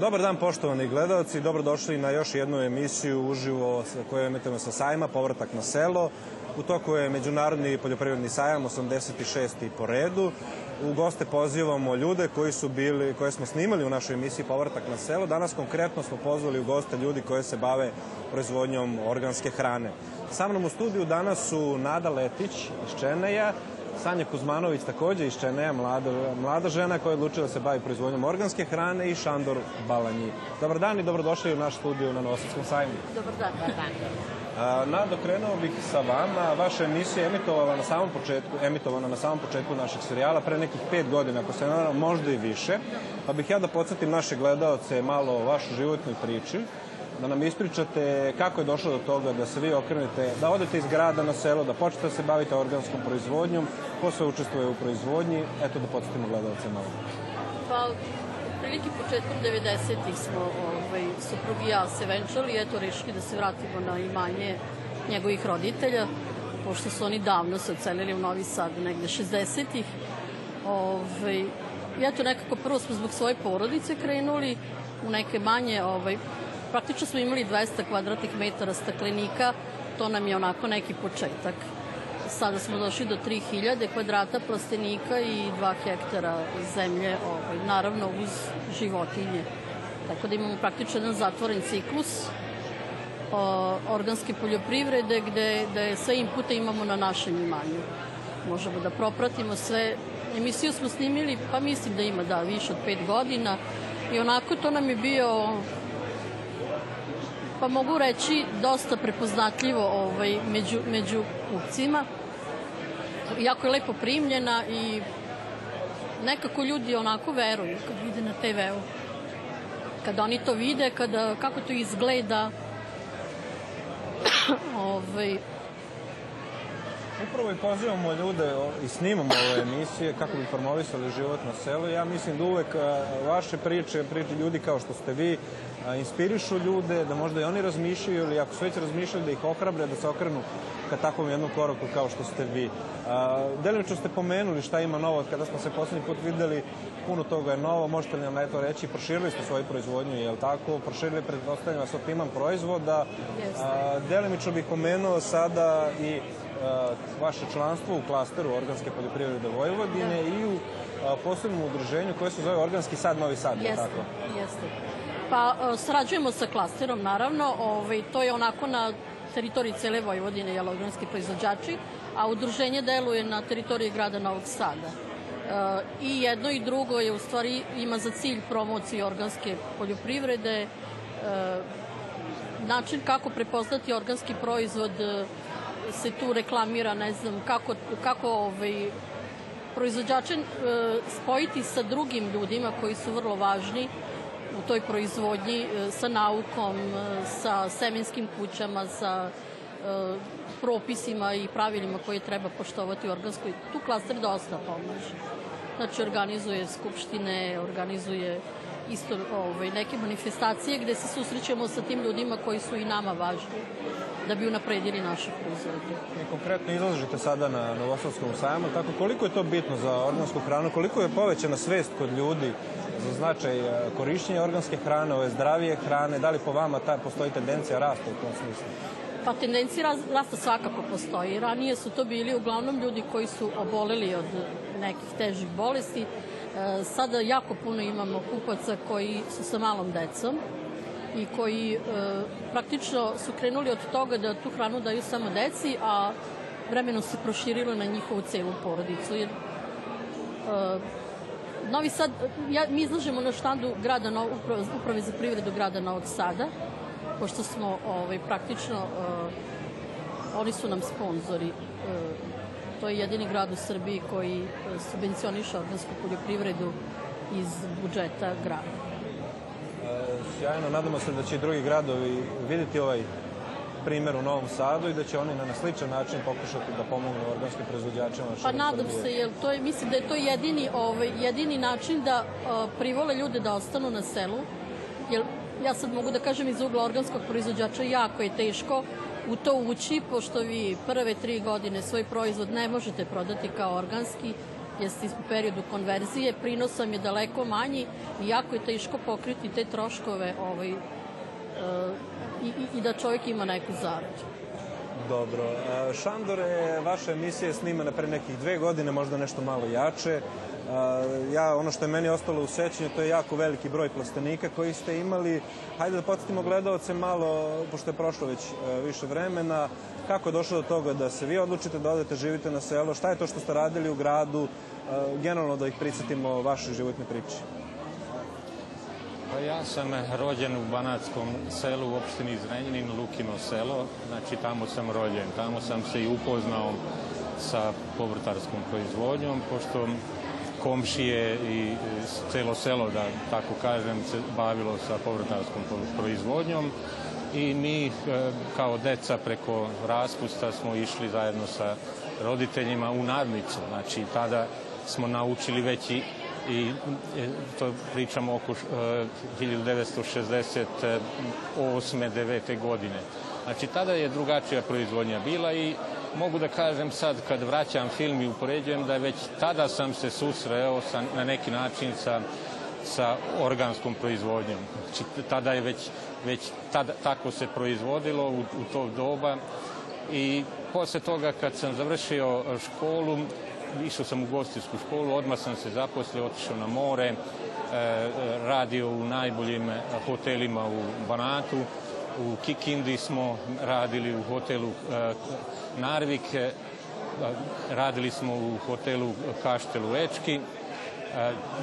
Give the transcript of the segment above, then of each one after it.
Dobar dan poštovani gledalci, dobrodošli na još jednu emisiju uživo koju emitujemo sa sajma Povratak na selo. U toku je Međunarodni poljoprivredni sajam 86. po redu. U goste pozivamo ljude koji su bili, koje smo snimali u našoj emisiji Povratak na selo. Danas konkretno smo pozvali u goste ljudi koji se bave proizvodnjom organske hrane. Sa mnom u studiju danas su Nada Letić iz Čeneja, Sanja Kuzmanović takođe iz Čeneja, mlada, mlada žena koja je odlučila da se bavi proizvodnjom organske hrane i Šandor Balanji. Dobar dan i dobrodošli u naš studiju na Novosadskom sajmu. Dobar dan. Dobar dan. Nado, krenuo bih sa vama. Vaša emisija je emitovala na samom početku, emitovana na samom početku našeg serijala pre nekih pet godina, ako se ne možda i više. Pa bih ja da podsjetim naše gledaoce malo o vašoj životnoj priči da nam ispričate kako je došlo do toga da se vi okrenete, da odete iz grada na selo, da počnete da se bavite organskom proizvodnjom, ko sve učestvuje u proizvodnji, eto da podsjetimo gledalce malo. Pa, prilike početkom 90-ih smo, ovaj, suprug i ja se venčali, eto, rešili da se vratimo na imanje njegovih roditelja, pošto su oni davno se ocelili u Novi Sad, negde 60-ih. Ovaj, eto, nekako prvo smo zbog svoje porodice krenuli u neke manje ovaj, Praktično smo imali 200 kvadratnih metara staklenika, to nam je onako neki početak. Sada smo došli do 3000 kvadrata plastenika i 2 hektara zemlje, ovaj, naravno uz životinje. Tako da imamo praktično jedan zatvoren ciklus o, organske poljoprivrede gde, gde sve inpute imamo na našem imanju. Možemo da propratimo sve. Emisiju smo snimili, pa mislim da ima da više od 5 godina i onako to nam je bio pa mogu reći dosta prepoznatljivo ovaj, među, među kupcima. Jako je lepo primljena i nekako ljudi onako veruju kad vide na TV-u. Kada oni to vide, kada, kako to izgleda, ovaj, Upravo i pozivamo ljude i snimamo ove emisije kako bi promovisali život na selu. Ja mislim da uvek vaše priče, priče ljudi kao što ste vi, inspirišu ljude, da možda i oni razmišljaju ili ako su već razmišljali da ih ohrabre, da se okrenu ka takvom jednom koraku kao što ste vi. Delimično ste pomenuli šta ima novo, kada smo se poslednji put videli, puno toga je novo, možete li nam na to reći, proširili ste svoju proizvodnju, je li tako? Proširili predpostavljamo sortiman proizvoda. Delimično bih pomenuo sada i vaše članstvo u klasteru organske poljoprivrede Vojvodine i u posebnom udruženju koje se zove Organski sad Novi Sad, jeste, tako? Jeste. Pa sarađujemo sa klasterom, naravno. Ovaj, to je onako na teritoriji cele Vojvodine, jel, organski proizvođači, a udruženje deluje na teritoriji grada Novog Sada. E, I jedno i drugo je u stvari ima za cilj promociju organske poljoprivrede, e, način kako prepoznati organski proizvod se tu reklamira, ne znam, kako, kako ovaj, proizvođače e, spojiti sa drugim ljudima koji su vrlo važni u toj proizvodnji, e, sa naukom, e, sa semenskim kućama, sa propisima i pravilima koje treba poštovati u organskoj. Tu klaster dosta pomaže. Znači, organizuje skupštine, organizuje isto ovaj, neke manifestacije gde se susrećemo sa tim ljudima koji su i nama važni da bi unapredili naše proizvodnje. I konkretno izlažete sada na Novosavskom sajmu, tako koliko je to bitno za organsku hranu, koliko je povećana svest kod ljudi za značaj e, korišćenja organske hrane, ove zdravije hrane, da li po vama ta, postoji tendencija rasta u tom smislu? Pa tendencija rasta svakako postoji. Ranije su to bili uglavnom ljudi koji su oboleli od nekih težih bolesti. E, sada jako puno imamo kupaca koji su sa malom decom i koji e, praktično su krenuli od toga da tu hranu daju samo deci, a vremenom se proširilo na njihovu celu porodicu. Jer, e, Novi Sad, ja, mi izlažemo na štandu grada, no, uprave, uprave za privredu grada Novog Sada, pošto smo ovaj, praktično, uh, oni su nam sponzori. Uh, to je jedini grad u Srbiji koji uh, subvencioniše organsku poljoprivredu iz budžeta grada. Sjajno, nadamo se da će i drugi gradovi videti ovaj primer u Novom Sadu i da će oni na sličan način pokušati da pomognu organskim proizvođačima. Pa nadam se, jer to je, mislim da je to jedini, ovaj, jedini način da uh, privole ljude da ostanu na selu, jer ja sad mogu da kažem iz ugla organskog proizvođača jako je teško u to ući, pošto vi prve tri godine svoj proizvod ne možete prodati kao organski, jeste u periodu konverzije, prinos vam je daleko manji i jako je teško pokriti te troškove ovaj, uh, i, i da čovjek ima neku zaradu. Dobro. Šandore, vaša emisija je snimana pre nekih dve godine, možda nešto malo jače. Ja, ono što je meni ostalo u sećanju, to je jako veliki broj plastenika koji ste imali. Hajde da podsjetimo gledalce malo, pošto je prošlo već više vremena, kako je došlo do toga da se vi odlučite da odete, živite na selo, šta je to što ste radili u gradu, generalno da ih pricetimo o vašoj životnoj priči. Pa ja sam rođen u Banatskom selu u opštini Zrenjanin, Lukino selo, znači tamo sam rođen. Tamo sam se i upoznao sa povrtarskom proizvodnjom, pošto komšije i celo selo, da tako kažem, se bavilo sa povrtarskom proizvodnjom i mi e, kao deca preko raspusta smo išli zajedno sa roditeljima u Narnicu. Znači tada smo naučili već i i e, to pričamo oko 1968. 9. godine. Znači, tada je drugačija proizvodnja bila i mogu da kažem sad kad vraćam film i upoređujem da već tada sam se susreo sa, na neki način sa, sa organskom proizvodnjom. Znači, tada je već, već tada, tako se proizvodilo u, u to doba i posle toga kad sam završio školu išao sam u gostisku školu, odmah sam se zaposlio, otišao na more, e, radio u najboljim hotelima u Banatu, u Kikindi smo radili u hotelu e, Narvik, e, radili smo u hotelu Kaštelu Ečki,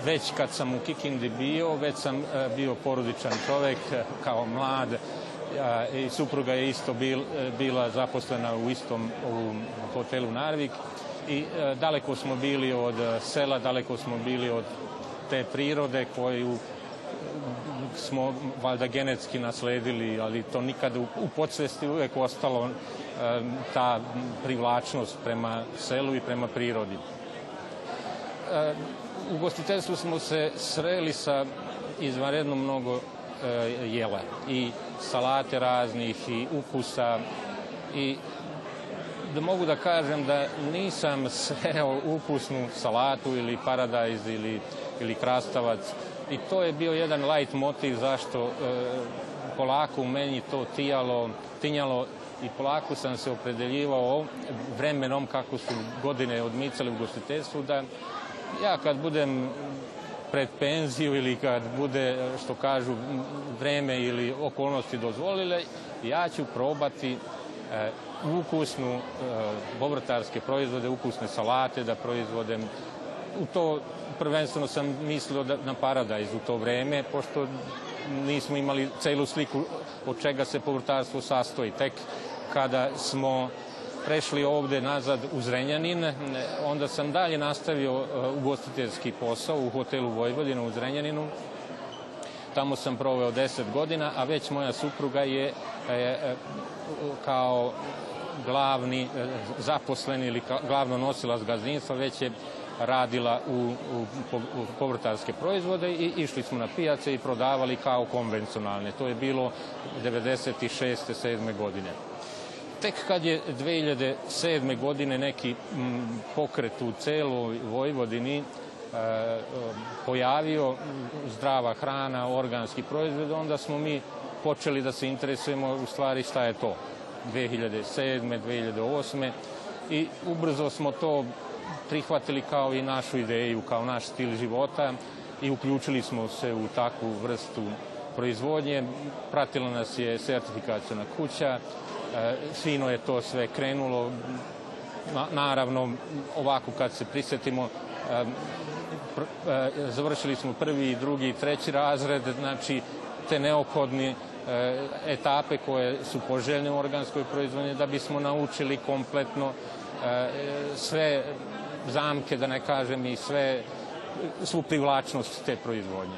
već kad sam u Kikindi bio, već sam bio porodičan čovek kao mlad i supruga je isto bil, bila zaposlena u istom u hotelu Narvik. I daleko smo bili od sela, daleko smo bili od te prirode koju smo valjda genetski nasledili, ali to nikada u, u podsvesti uvek ostalo e, ta privlačnost prema selu i prema prirodi. E, u gostiteljstvu smo se sreli sa izvanredno mnogo e, jela i salate raznih i ukusa i da mogu da kažem da nisam sreo ukusnu salatu ili paradajz ili, ili krastavac i to je bio jedan light motiv zašto e, polako u meni to tijalo, tinjalo i polako sam se opredeljivao vremenom kako su godine odmicale u gostiteljstvu da ja kad budem pred penziju ili kad bude, što kažu, vreme ili okolnosti dozvolile, ja ću probati e, ukusnu e, povrtarske proizvode, ukusne salate da proizvodem. U to prvenstveno sam mislio da, na paradajz u to vreme, pošto nismo imali celu sliku od čega se povrtarstvo sastoji. Tek kada smo prešli ovde nazad u Zrenjanin, onda sam dalje nastavio e, ugostiteljski posao u hotelu Vojvodina u Zrenjaninu. Tamo sam proveo 10 godina, a već moja supruga je, je kao glavni e, zaposleni ili glavno nosilac gazdinstva, već je radila u, povrtarske proizvode i išli smo na pijace i prodavali kao konvencionalne. To je bilo 96. 7. godine. Tek kad je 2007. godine neki pokret u celoj Vojvodini e, pojavio zdrava hrana, organski proizvod, onda smo mi počeli da se interesujemo u stvari šta je to. 2007. 2008. i ubrzo smo to prihvatili kao i našu ideju, kao naš stil života i uključili smo se u takvu vrstu proizvodnje. Pratila nas je sertifikacijona kuća, e, fino je to sve krenulo. Naravno, ovako kad se prisetimo, e, e, završili smo prvi, drugi treći razred, znači te neophodni E, etape koje su poželjne u organskoj proizvodnji da bismo naučili kompletno e, sve zamke, da ne kažem, i sve, svu privlačnost te proizvodnje.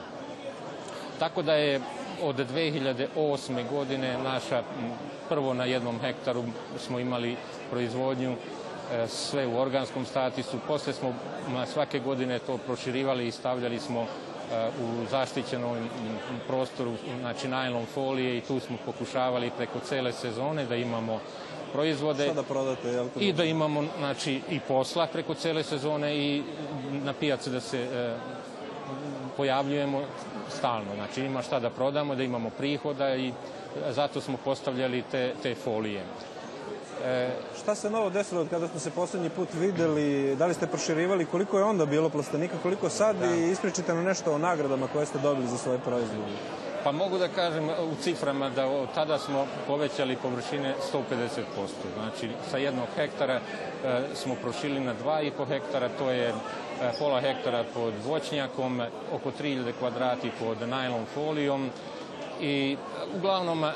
Tako da je od 2008. godine naša, prvo na jednom hektaru smo imali proizvodnju e, sve u organskom statusu, posle smo svake godine to proširivali i stavljali smo u zaštićenom prostoru, znači najlon folije i tu smo pokušavali preko cele sezone da imamo proizvode. Da prodate, jel? I da imamo znači, i posla preko cele sezone i na pijaci da se e, pojavljujemo stalno. Znači ima šta da prodamo, da imamo prihoda i zato smo postavljali te, te folije. E, šta se novo desilo od kada smo se poslednji put videli? Da li ste proširivali? Koliko je onda bilo plastenika? Koliko sad? Da. I ispričite nam nešto o nagradama koje ste dobili za svoje proizvode. Pa mogu da kažem u ciframa da od tada smo povećali površine 150%. Znači sa jednog hektara e, smo prošili na 2,5 hektara, to je e, pola hektara pod voćnjakom, oko 3000 kvadrati pod najlon folijom i uglavnom e,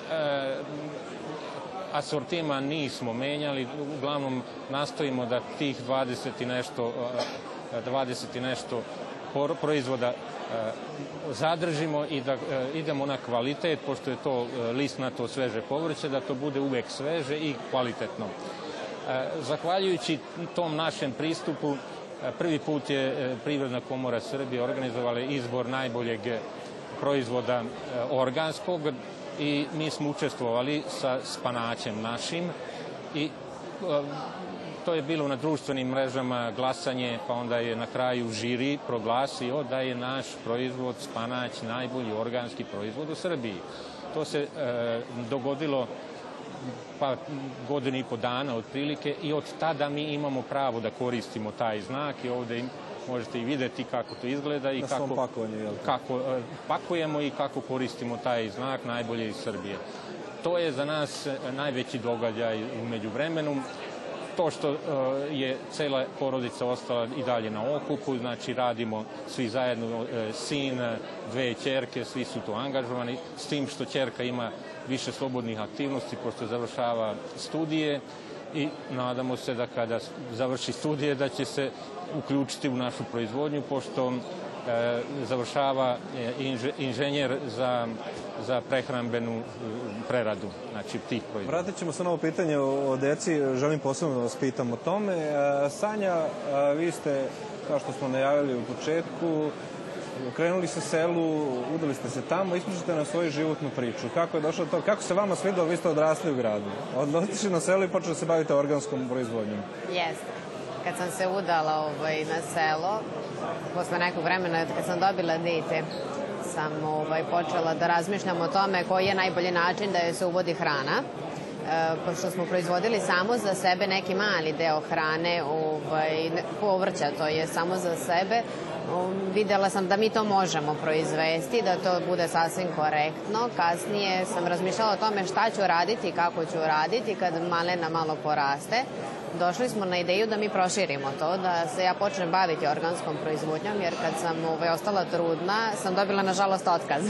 asortima nismo menjali, uglavnom nastojimo da tih 20 i nešto 20 i nešto proizvoda zadržimo i da idemo na kvalitet, pošto je to listnato sveže povrće, da to bude uvek sveže i kvalitetno. Zahvaljujući tom našem pristupu, prvi put je Privredna komora Srbije organizovala izbor najboljeg proizvoda organskog i mi smo učestvovali sa spanaćem našim i to je bilo na društvenim mrežama glasanje, pa onda je na kraju žiri proglasio da je naš proizvod spanać najbolji organski proizvod u Srbiji. To se e, dogodilo pa godinu i po dana otprilike i od tada mi imamo pravo da koristimo taj znak i ovde možete i videti kako to izgleda i kako, pakovanju, jel? kako e, pakujemo i kako koristimo taj znak najbolje iz Srbije. To je za nas e, najveći događaj umeđu vremenu to što uh, je cela porodica ostala i dalje na okupu, znači radimo svi zajedno, sin, dve čerke, svi su tu angažovani, s tim što čerka ima više slobodnih aktivnosti pošto završava studije i nadamo se da kada završi studije da će se uključiti u našu proizvodnju pošto e, završava inženjer za, za prehrambenu preradu, znači tih proizvoda. Vratit ćemo se na ovo pitanje o, o deci, želim posebno da vas pitam o tome. E, Sanja, vi ste, kao što smo najavili u početku, krenuli se selu, udali ste se tamo, ispričate na svoju životnu priču. Kako je došlo to? Kako se vama svidalo, vi ste odrasli u gradu? Odnosili na selu i počeli se baviti organskom proizvodnjom. Jeste. Kad sam se udala ovaj, na selo, posle nekog vremena, kad sam dobila dete, sam ovaj, počela da razmišljam o tome koji je najbolji način da joj se uvodi hrana. E, pošto smo proizvodili samo za sebe neki mali deo hrane, ovaj, povrća, to je samo za sebe, um, videla sam da mi to možemo proizvesti, da to bude sasvim korektno. Kasnije sam razmišljala o tome šta ću raditi kako ću raditi kad malena malo poraste došli smo na ideju da mi proširimo to, da se ja počnem baviti organskom proizvodnjom, jer kad sam ovaj, ostala trudna, sam dobila, nažalost, otkaz.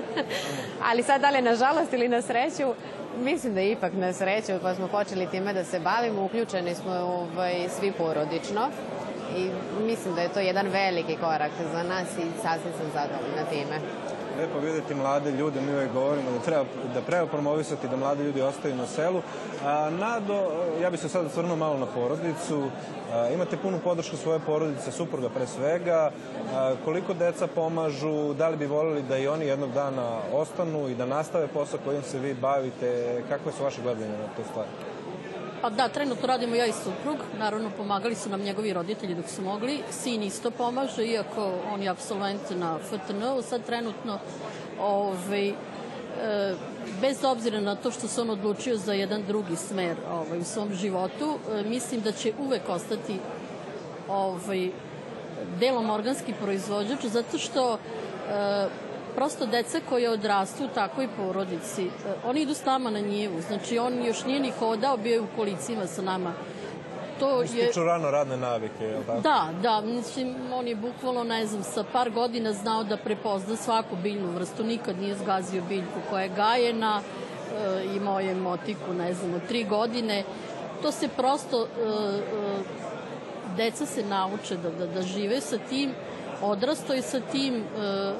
Ali sad, da li nažalost ili na sreću, mislim da je ipak na sreću, pa smo počeli time da se bavimo, uključeni smo ovaj, svi porodično i mislim da je to jedan veliki korak za nas i sasvim sam zadovoljna time lepo videti mlade ljude, mi uvek govorimo da treba, da treba promovisati da mladi ljudi ostaju na selu. A, Nado, ja bih se sad osvrnuo malo na porodicu. A, imate punu podršku svoje porodice, supruga pre svega. A, koliko deca pomažu, da li bi volili da i oni jednog dana ostanu i da nastave posao kojim se vi bavite? Kakve su vaše gledanje na to stvari? Pa da, trenutno radimo ja i suprug. Naravno, pomagali su nam njegovi roditelji dok su mogli. Sin isto pomaže, iako on je absolvent na FTN-u. Sad trenutno ovaj, e, bez obzira na to što se on odlučio za jedan drugi smer ovaj, u svom životu, e, mislim da će uvek ostati ovaj, delom organski proizvođač, zato što e, prosto deca koje odrastu u takvoj porodici, e, oni idu s nama na njivu, znači on još nije ni hodao, bio je u kolicima sa nama. To je... Stiču rano radne navike, je li tako? Da, da, mislim, on je bukvalno, ne znam, sa par godina znao da prepozna svaku biljnu vrstu, nikad nije zgazio biljku koja je gajena, e, imao je motiku, ne znam, od tri godine. To se prosto, e, e, deca se nauče da, da, da žive sa tim, odrasto je sa tim, e,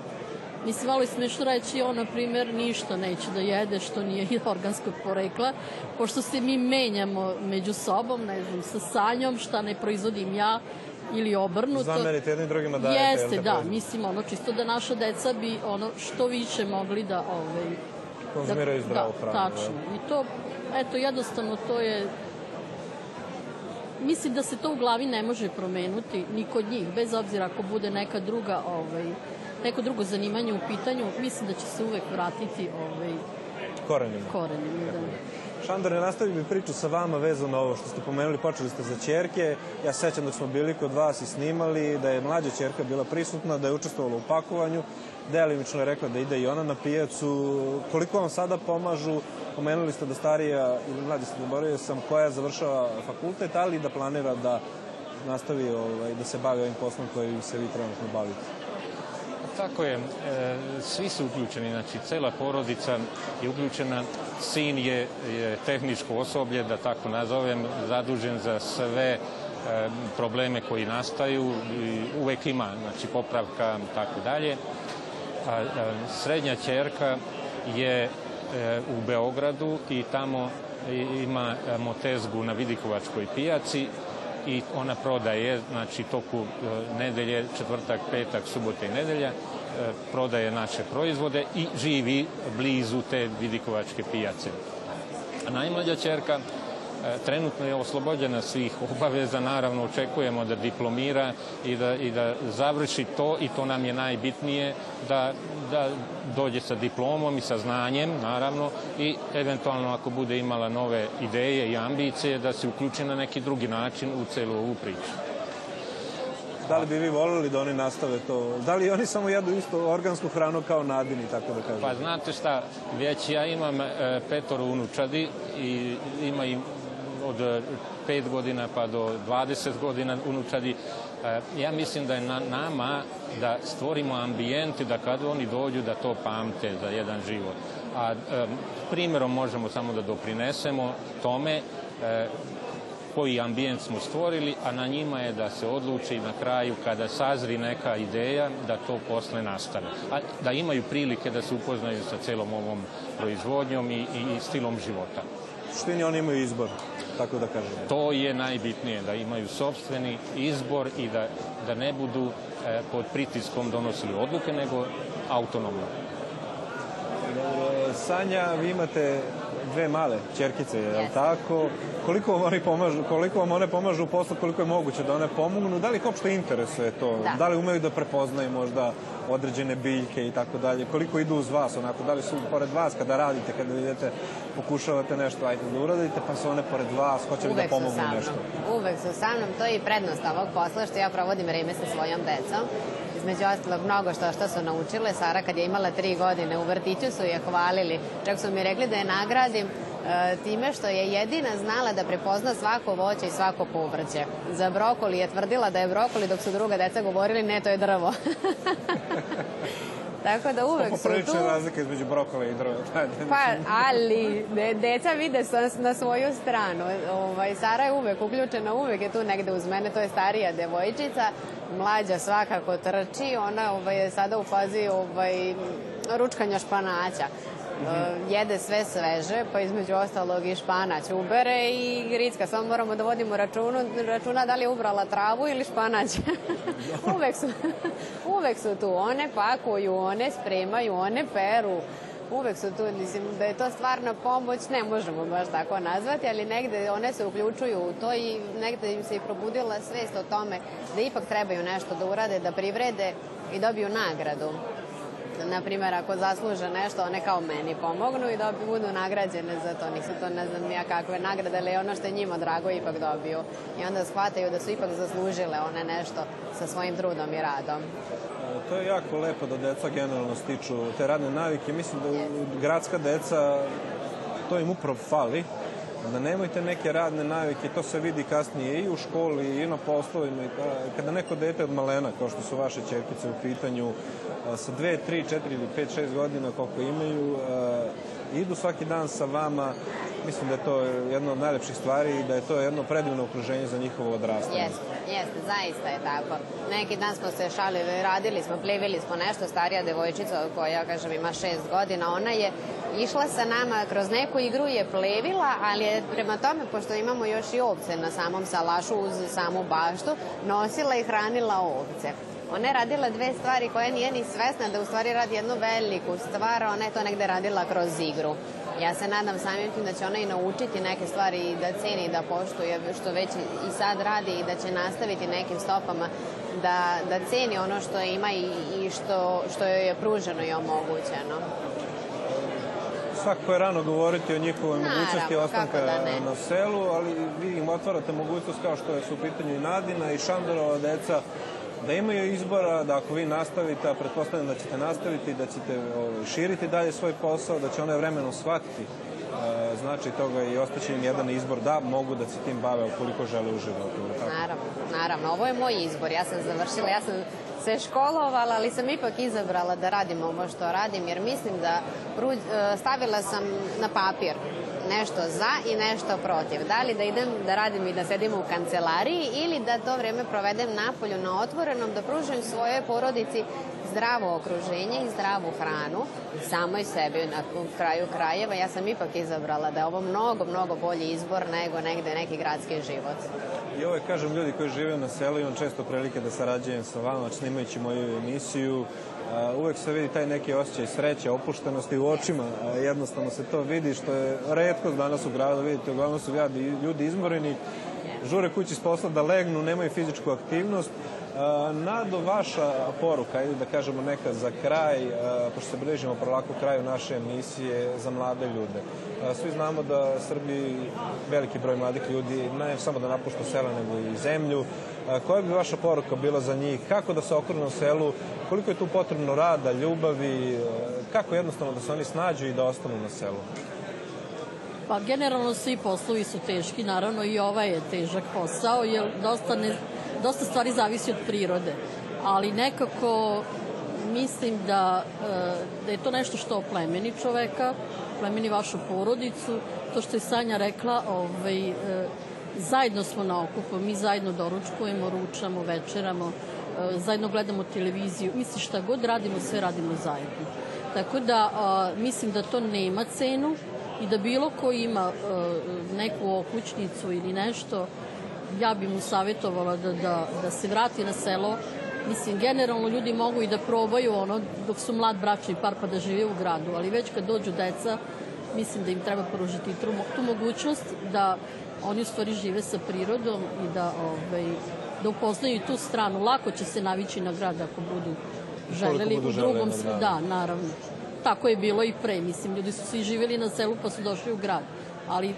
Mislim, malo je smešno reći, on, na primjer, ništa neće da jede što nije organskog porekla, pošto se mi menjamo među sobom, ne znam, sa sanjom, šta ne proizvodim ja, ili obrnuto. Zamerite jednim drugima dajete. Jeste, da, mislim, ono, čisto da naša deca bi ono što više mogli da ovaj, konzumiraju zdravu da, hranu. Tačno. I to, eto, jednostavno to je mislim da se to u glavi ne može promenuti ni kod njih, bez obzira ako bude neka druga, ovaj, neko drugo zanimanje u pitanju, mislim da će se uvek vratiti ovaj, Korenima. korenima. Da. Šandor, ne nastavim mi priču sa vama vezano na ovo što ste pomenuli, počeli ste za čerke. Ja se sećam dok smo bili kod vas i snimali, da je mlađa čerka bila prisutna, da je učestvovala u pakovanju, delimično je rekla da ide i ona na pijacu. Koliko vam sada pomažu? Pomenuli ste da starija ili mlađa se zaboravio sam koja završava fakultet, ali da planira da nastavi ovaj, da se bavi ovim poslom kojim se vi trenutno bavite. Tako je, e, svi su uključeni, znači cela porodica je uključena, sin je, je tehničko osoblje, da tako nazovem, zadužen za sve e, probleme koji nastaju uvek ima, znači popravka tako dalje. A, srednja ćerka je e, u Beogradu i tamo ima motezgu na Vidikovačkoj pijaci i ona prodaje, znači toku e, nedelje, četvrtak, petak, subota i nedelja, e, prodaje naše proizvode i živi blizu te Vidikovačke pijace. Najmlađa čerka trenutno je oslobođena svih obaveza, naravno očekujemo da diplomira i da, i da završi to i to nam je najbitnije, da, da dođe sa diplomom i sa znanjem, naravno, i eventualno ako bude imala nove ideje i ambicije, da se uključi na neki drugi način u celu ovu priču. Da li bi vi volili da oni nastave to? Da li oni samo jedu isto organsku hranu kao nadini, tako da kažem? Pa znate šta, već ja imam e, petoro unučadi i ima im od 5 godina pa do 20 godina unučadi. E, ja mislim da je na nama da stvorimo ambijent da kad oni dođu da to pamte za jedan život. A primjerom možemo samo da doprinesemo tome e, koji ambijent smo stvorili, a na njima je da se odluči na kraju kada sazri neka ideja da to posle nastane. A da imaju prilike da se upoznaju sa celom ovom proizvodnjom i, i stilom života. U suštini oni imaju izbor, tako da kažem. To je najbitnije, da imaju sobstveni izbor i da, da ne budu e, pod pritiskom donosili odluke, nego autonomno. Dobro, Sanja, vi imate dve male čerkice, je li tako? Koliko vam, oni pomažu, koliko vam one pomažu u poslu, koliko je moguće da one pomognu? Da li ih uopšte interesuje to? Da. da li umeju da prepoznaju možda određene biljke i tako dalje? Koliko idu uz vas, onako, da li su pored vas kada radite, kada idete, pokušavate nešto, ajde da uradite, pa su one pored vas, hoće li da pomognu nešto? Uvek su sa mnom. To je i prednost ovog posla što ja provodim vreme sa svojom decom. Između ostalog, mnogo što što su naučile. Sara kad je imala tri godine u vrtiću su je hvalili. Čak su mi rekli da je nagradim e, time što je jedina znala da prepozna svako voće i svako povrće. Za brokoli je tvrdila da je brokoli, dok su druga deca govorili ne, to je drvo. Tako da uvek su tu. Razlika između brokola i drva. Pa, ali, de, deca vide sa, na svoju stranu. Ovaj, Sara je uvek uključena, uvek je tu negde uz mene, to je starija devojčica. Mlađa svakako trči, ona ovaj, je sada u fazi ovaj, ručkanja španaća. Uh, jede sve sveže, pa između ostalog i španać ubere i gricka. Samo moramo da vodimo računu, računa da li je ubrala travu ili španać. uvek, su, uvek su tu. One pakuju, one spremaju, one peru. Uvek su tu, mislim da je to stvarna pomoć, ne možemo baš tako nazvati, ali negde one se uključuju u to i negde im se i probudila svest o tome da ipak trebaju nešto da urade, da privrede i dobiju nagradu na primjer, ako zasluže nešto, one kao meni pomognu i da budu nagrađene za to. Nisu to ne znam ja kakve nagrade, ali ono što je njima drago ipak dobiju. I onda shvataju da su ipak zaslužile one nešto sa svojim trudom i radom. To je jako lepo da deca generalno stiču te radne navike. Mislim da gradska deca, to im upravo fali. Da nemojte neke radne navike, to se vidi kasnije i u školi i na poslovima. I ka- Kada neko dete od malena, kao što su vaše čerkice u pitanju, a, sa dve, tri, četiri ili pet, šest godina koliko imaju, a, idu svaki dan sa vama, mislim da je to jedna od najlepših stvari i da je to jedno predivno okruženje za njihovo odrastanje. Jeste, jeste, zaista je tako. Neki dan smo se šalili, radili smo, plivili smo nešto, starija devojčica koja, kažem, ima šest godina, ona je išla sa nama kroz neku igru je plevila, ali je prema tome, pošto imamo još i ovce na samom salašu uz samu baštu, nosila i hranila ovce. ona je radila dve stvari koje nije ni svesna da u stvari radi jednu veliku stvar, ona je to negde radila kroz igru. Ja se nadam samim tim da će ona i naučiti neke stvari i da ceni i da poštuje što već i sad radi i da će nastaviti nekim stopama da, da ceni ono što ima i, i što, što joj je pruženo i omogućeno. Svakako je rano govoriti o njihovoj Naravno, mogućnosti ostanka da ne. na selu, ali vi im otvarate mogućnost kao što je su u pitanju i Nadina i Šandorova deca, da imaju izbora, da ako vi nastavite, a pretpostavljam da ćete nastaviti, da ćete ovaj, širiti dalje svoj posao, da će one vremenom shvatiti znači toga i ostaće im jedan izbor da mogu da se tim bave ukoliko žele u životu. Tako? Naravno, naravno. Ovo je moj izbor. Ja sam završila, ja sam se školovala, ali sam ipak izabrala da radim ovo što radim, jer mislim da e, stavila sam na papir nešto za i nešto protiv. Da li da idem da radim i da sedim u kancelariji ili da to vreme provedem napolju na otvorenom, da pružim svojoj porodici zdravo okruženje i zdravu hranu samoj sebi na kraju krajeva. Ja sam ipak izabrala da je ovo mnogo, mnogo bolji izbor nego negde neki gradski život. I uvek kažem ljudi koji žive na selu, imam često prilike da sarađujem sa vama, snimajući moju emisiju, uvek se vidi taj neki osjećaj sreće, opuštenosti u očima, jednostavno se to vidi što je redko danas u gradu, vidite, uglavnom su ljudi izmoreni, žure kući s posla da legnu, nemaju fizičku aktivnost. A, Nado, vaša poruka, ili da kažemo neka za kraj, a, pošto se bližimo polako kraju naše emisije za mlade ljude. A, Svi znamo da Srbiji veliki broj mladih ljudi ne samo da napušta sela, nego i zemlju. Koja bi vaša poruka bila za njih? Kako da se okrenu u selu? Koliko je tu potrebno rada, ljubavi? E, Kako jednostavno da se oni snađu i da ostanu na selu? Pa generalno svi poslovi su teški, naravno i ovaj je težak posao, jer dosta, ne, dosta stvari zavisi od prirode. Ali nekako mislim da, e, da je to nešto što oplemeni čoveka, plemeni vašu porodicu. To što je Sanja rekla, ovaj, e, zajedno smo na okupu, mi zajedno doručkujemo, ručamo, večeramo, e, zajedno gledamo televiziju. Mislim šta god radimo, sve radimo zajedno. Tako da mislim da to nema cenu i da bilo ko ima a, neku okućnicu ili nešto, ja bi mu savjetovala da, da, da se vrati na selo. Mislim, generalno ljudi mogu i da probaju ono dok su mlad bračni par pa da žive u gradu, ali već kad dođu deca, mislim da im treba pružiti tu, tu mogućnost da oni u stvari žive sa prirodom i da, ovaj, da upoznaju tu stranu. Lako će se navići na grad ako budu želeli budu u želeli drugom grad. da, naravno. Tako je bilo i pre, mislim, ljudi su svi živjeli na selu pa su došli u grad. Ali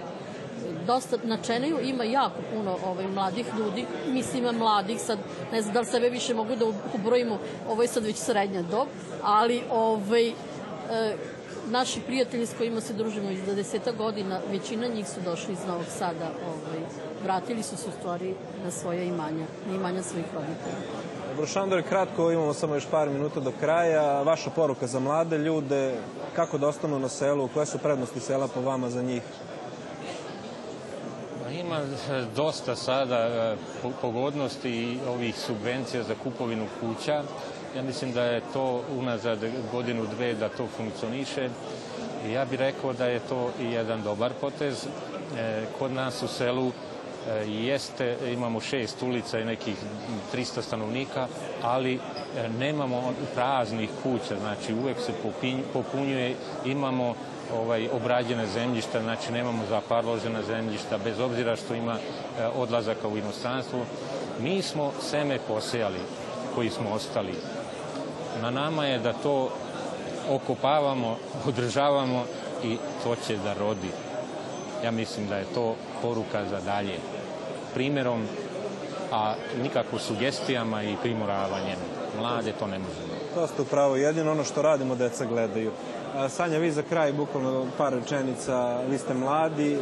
dosta na Čeneju ima jako puno ovaj, mladih ljudi, mislim ima mladih, sad ne znam da li sebe više mogu da ubrojimo, ovo je sad već srednja dob, ali ovaj, e, naši prijatelji s kojima se družimo iz 20 godina, većina njih su došli iz Novog Sada, ovaj, vratili su se u stvari na svoje imanja, na imanja svojih roditelja. Dobro, kratko, imamo samo još par minuta do kraja. Vaša poruka za mlade ljude, kako da ostanu na selu, koje su prednosti sela po vama za njih? Ima e, dosta sada e, po- pogodnosti ovih subvencija za kupovinu kuća. Ja mislim da je to unazad godinu, dve da to funkcioniše. Ja bih rekao da je to i jedan dobar potez. E, Kod nas u selu jeste, imamo šest ulica i nekih 300 stanovnika, ali e, nemamo praznih kuća, znači uvek se popunjuje, imamo ovaj obrađene zemljišta, znači nemamo zaparložena zemljišta, bez obzira što ima e, odlazaka u inostranstvo. Mi smo seme posejali koji smo ostali. Na nama je da to okopavamo, održavamo i to će da rodi. Ja mislim da je to poruka za dalje. Primerom, a nikako sugestijama i primoravanjem. Mlade to ne možemo. To ste upravo, jedino ono što radimo deca gledaju. Sanja, vi za kraj, bukvalno par rečenica, vi ste mladi, e,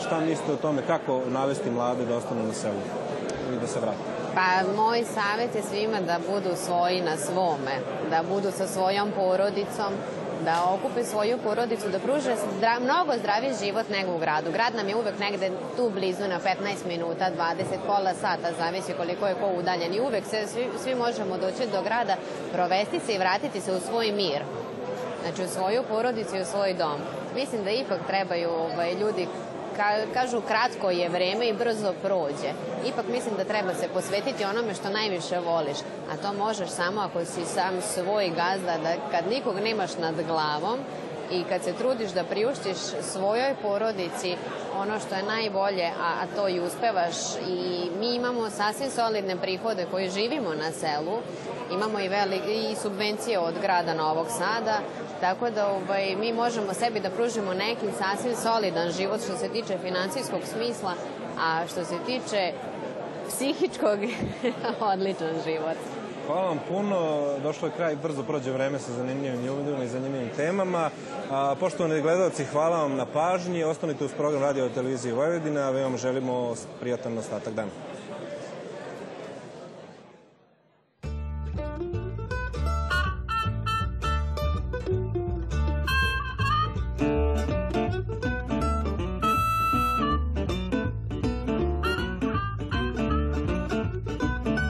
šta mislite o tome kako navesti mlade da ostanu na selu i da se vrate? Pa moj savjet je svima da budu svoji na svome, da budu sa svojom porodicom, da okupe svoju porodicu, da pruže zdra, mnogo zdraviji život nego u gradu. Grad nam je uvek negde tu blizu na 15 minuta, 20, pola sata, zavisi koliko je ko udaljen. I uvek se, svi, svi možemo doći do grada, provesti se i vratiti se u svoj mir. Znači u svoju porodicu i u svoj dom. Mislim da ipak trebaju ovaj, ljudi kažu kratko je vreme i brzo prođe. Ipak mislim da treba se posvetiti onome što najviše voliš, a to možeš samo ako si sam svoj gazda, da kad nikog nemaš nad glavom, i kad se trudiš da priuštiš svojoj porodici ono što je najbolje, a, a to i uspevaš i mi imamo sasvim solidne prihode koji živimo na selu, imamo i, veli, i subvencije od grada Novog Sada, tako da ovaj, mi možemo sebi da pružimo neki sasvim solidan život što se tiče financijskog smisla, a što se tiče psihičkog, odličan život. Hvala vam puno. Došlo je kraj, brzo prođe vreme sa zanimljivim ljudima i zanimljivim temama. A, poštovani gledalci, hvala vam na pažnji. Ostanite uz program radio televizije Vojvodina. a vam želimo prijatan ostatak dana.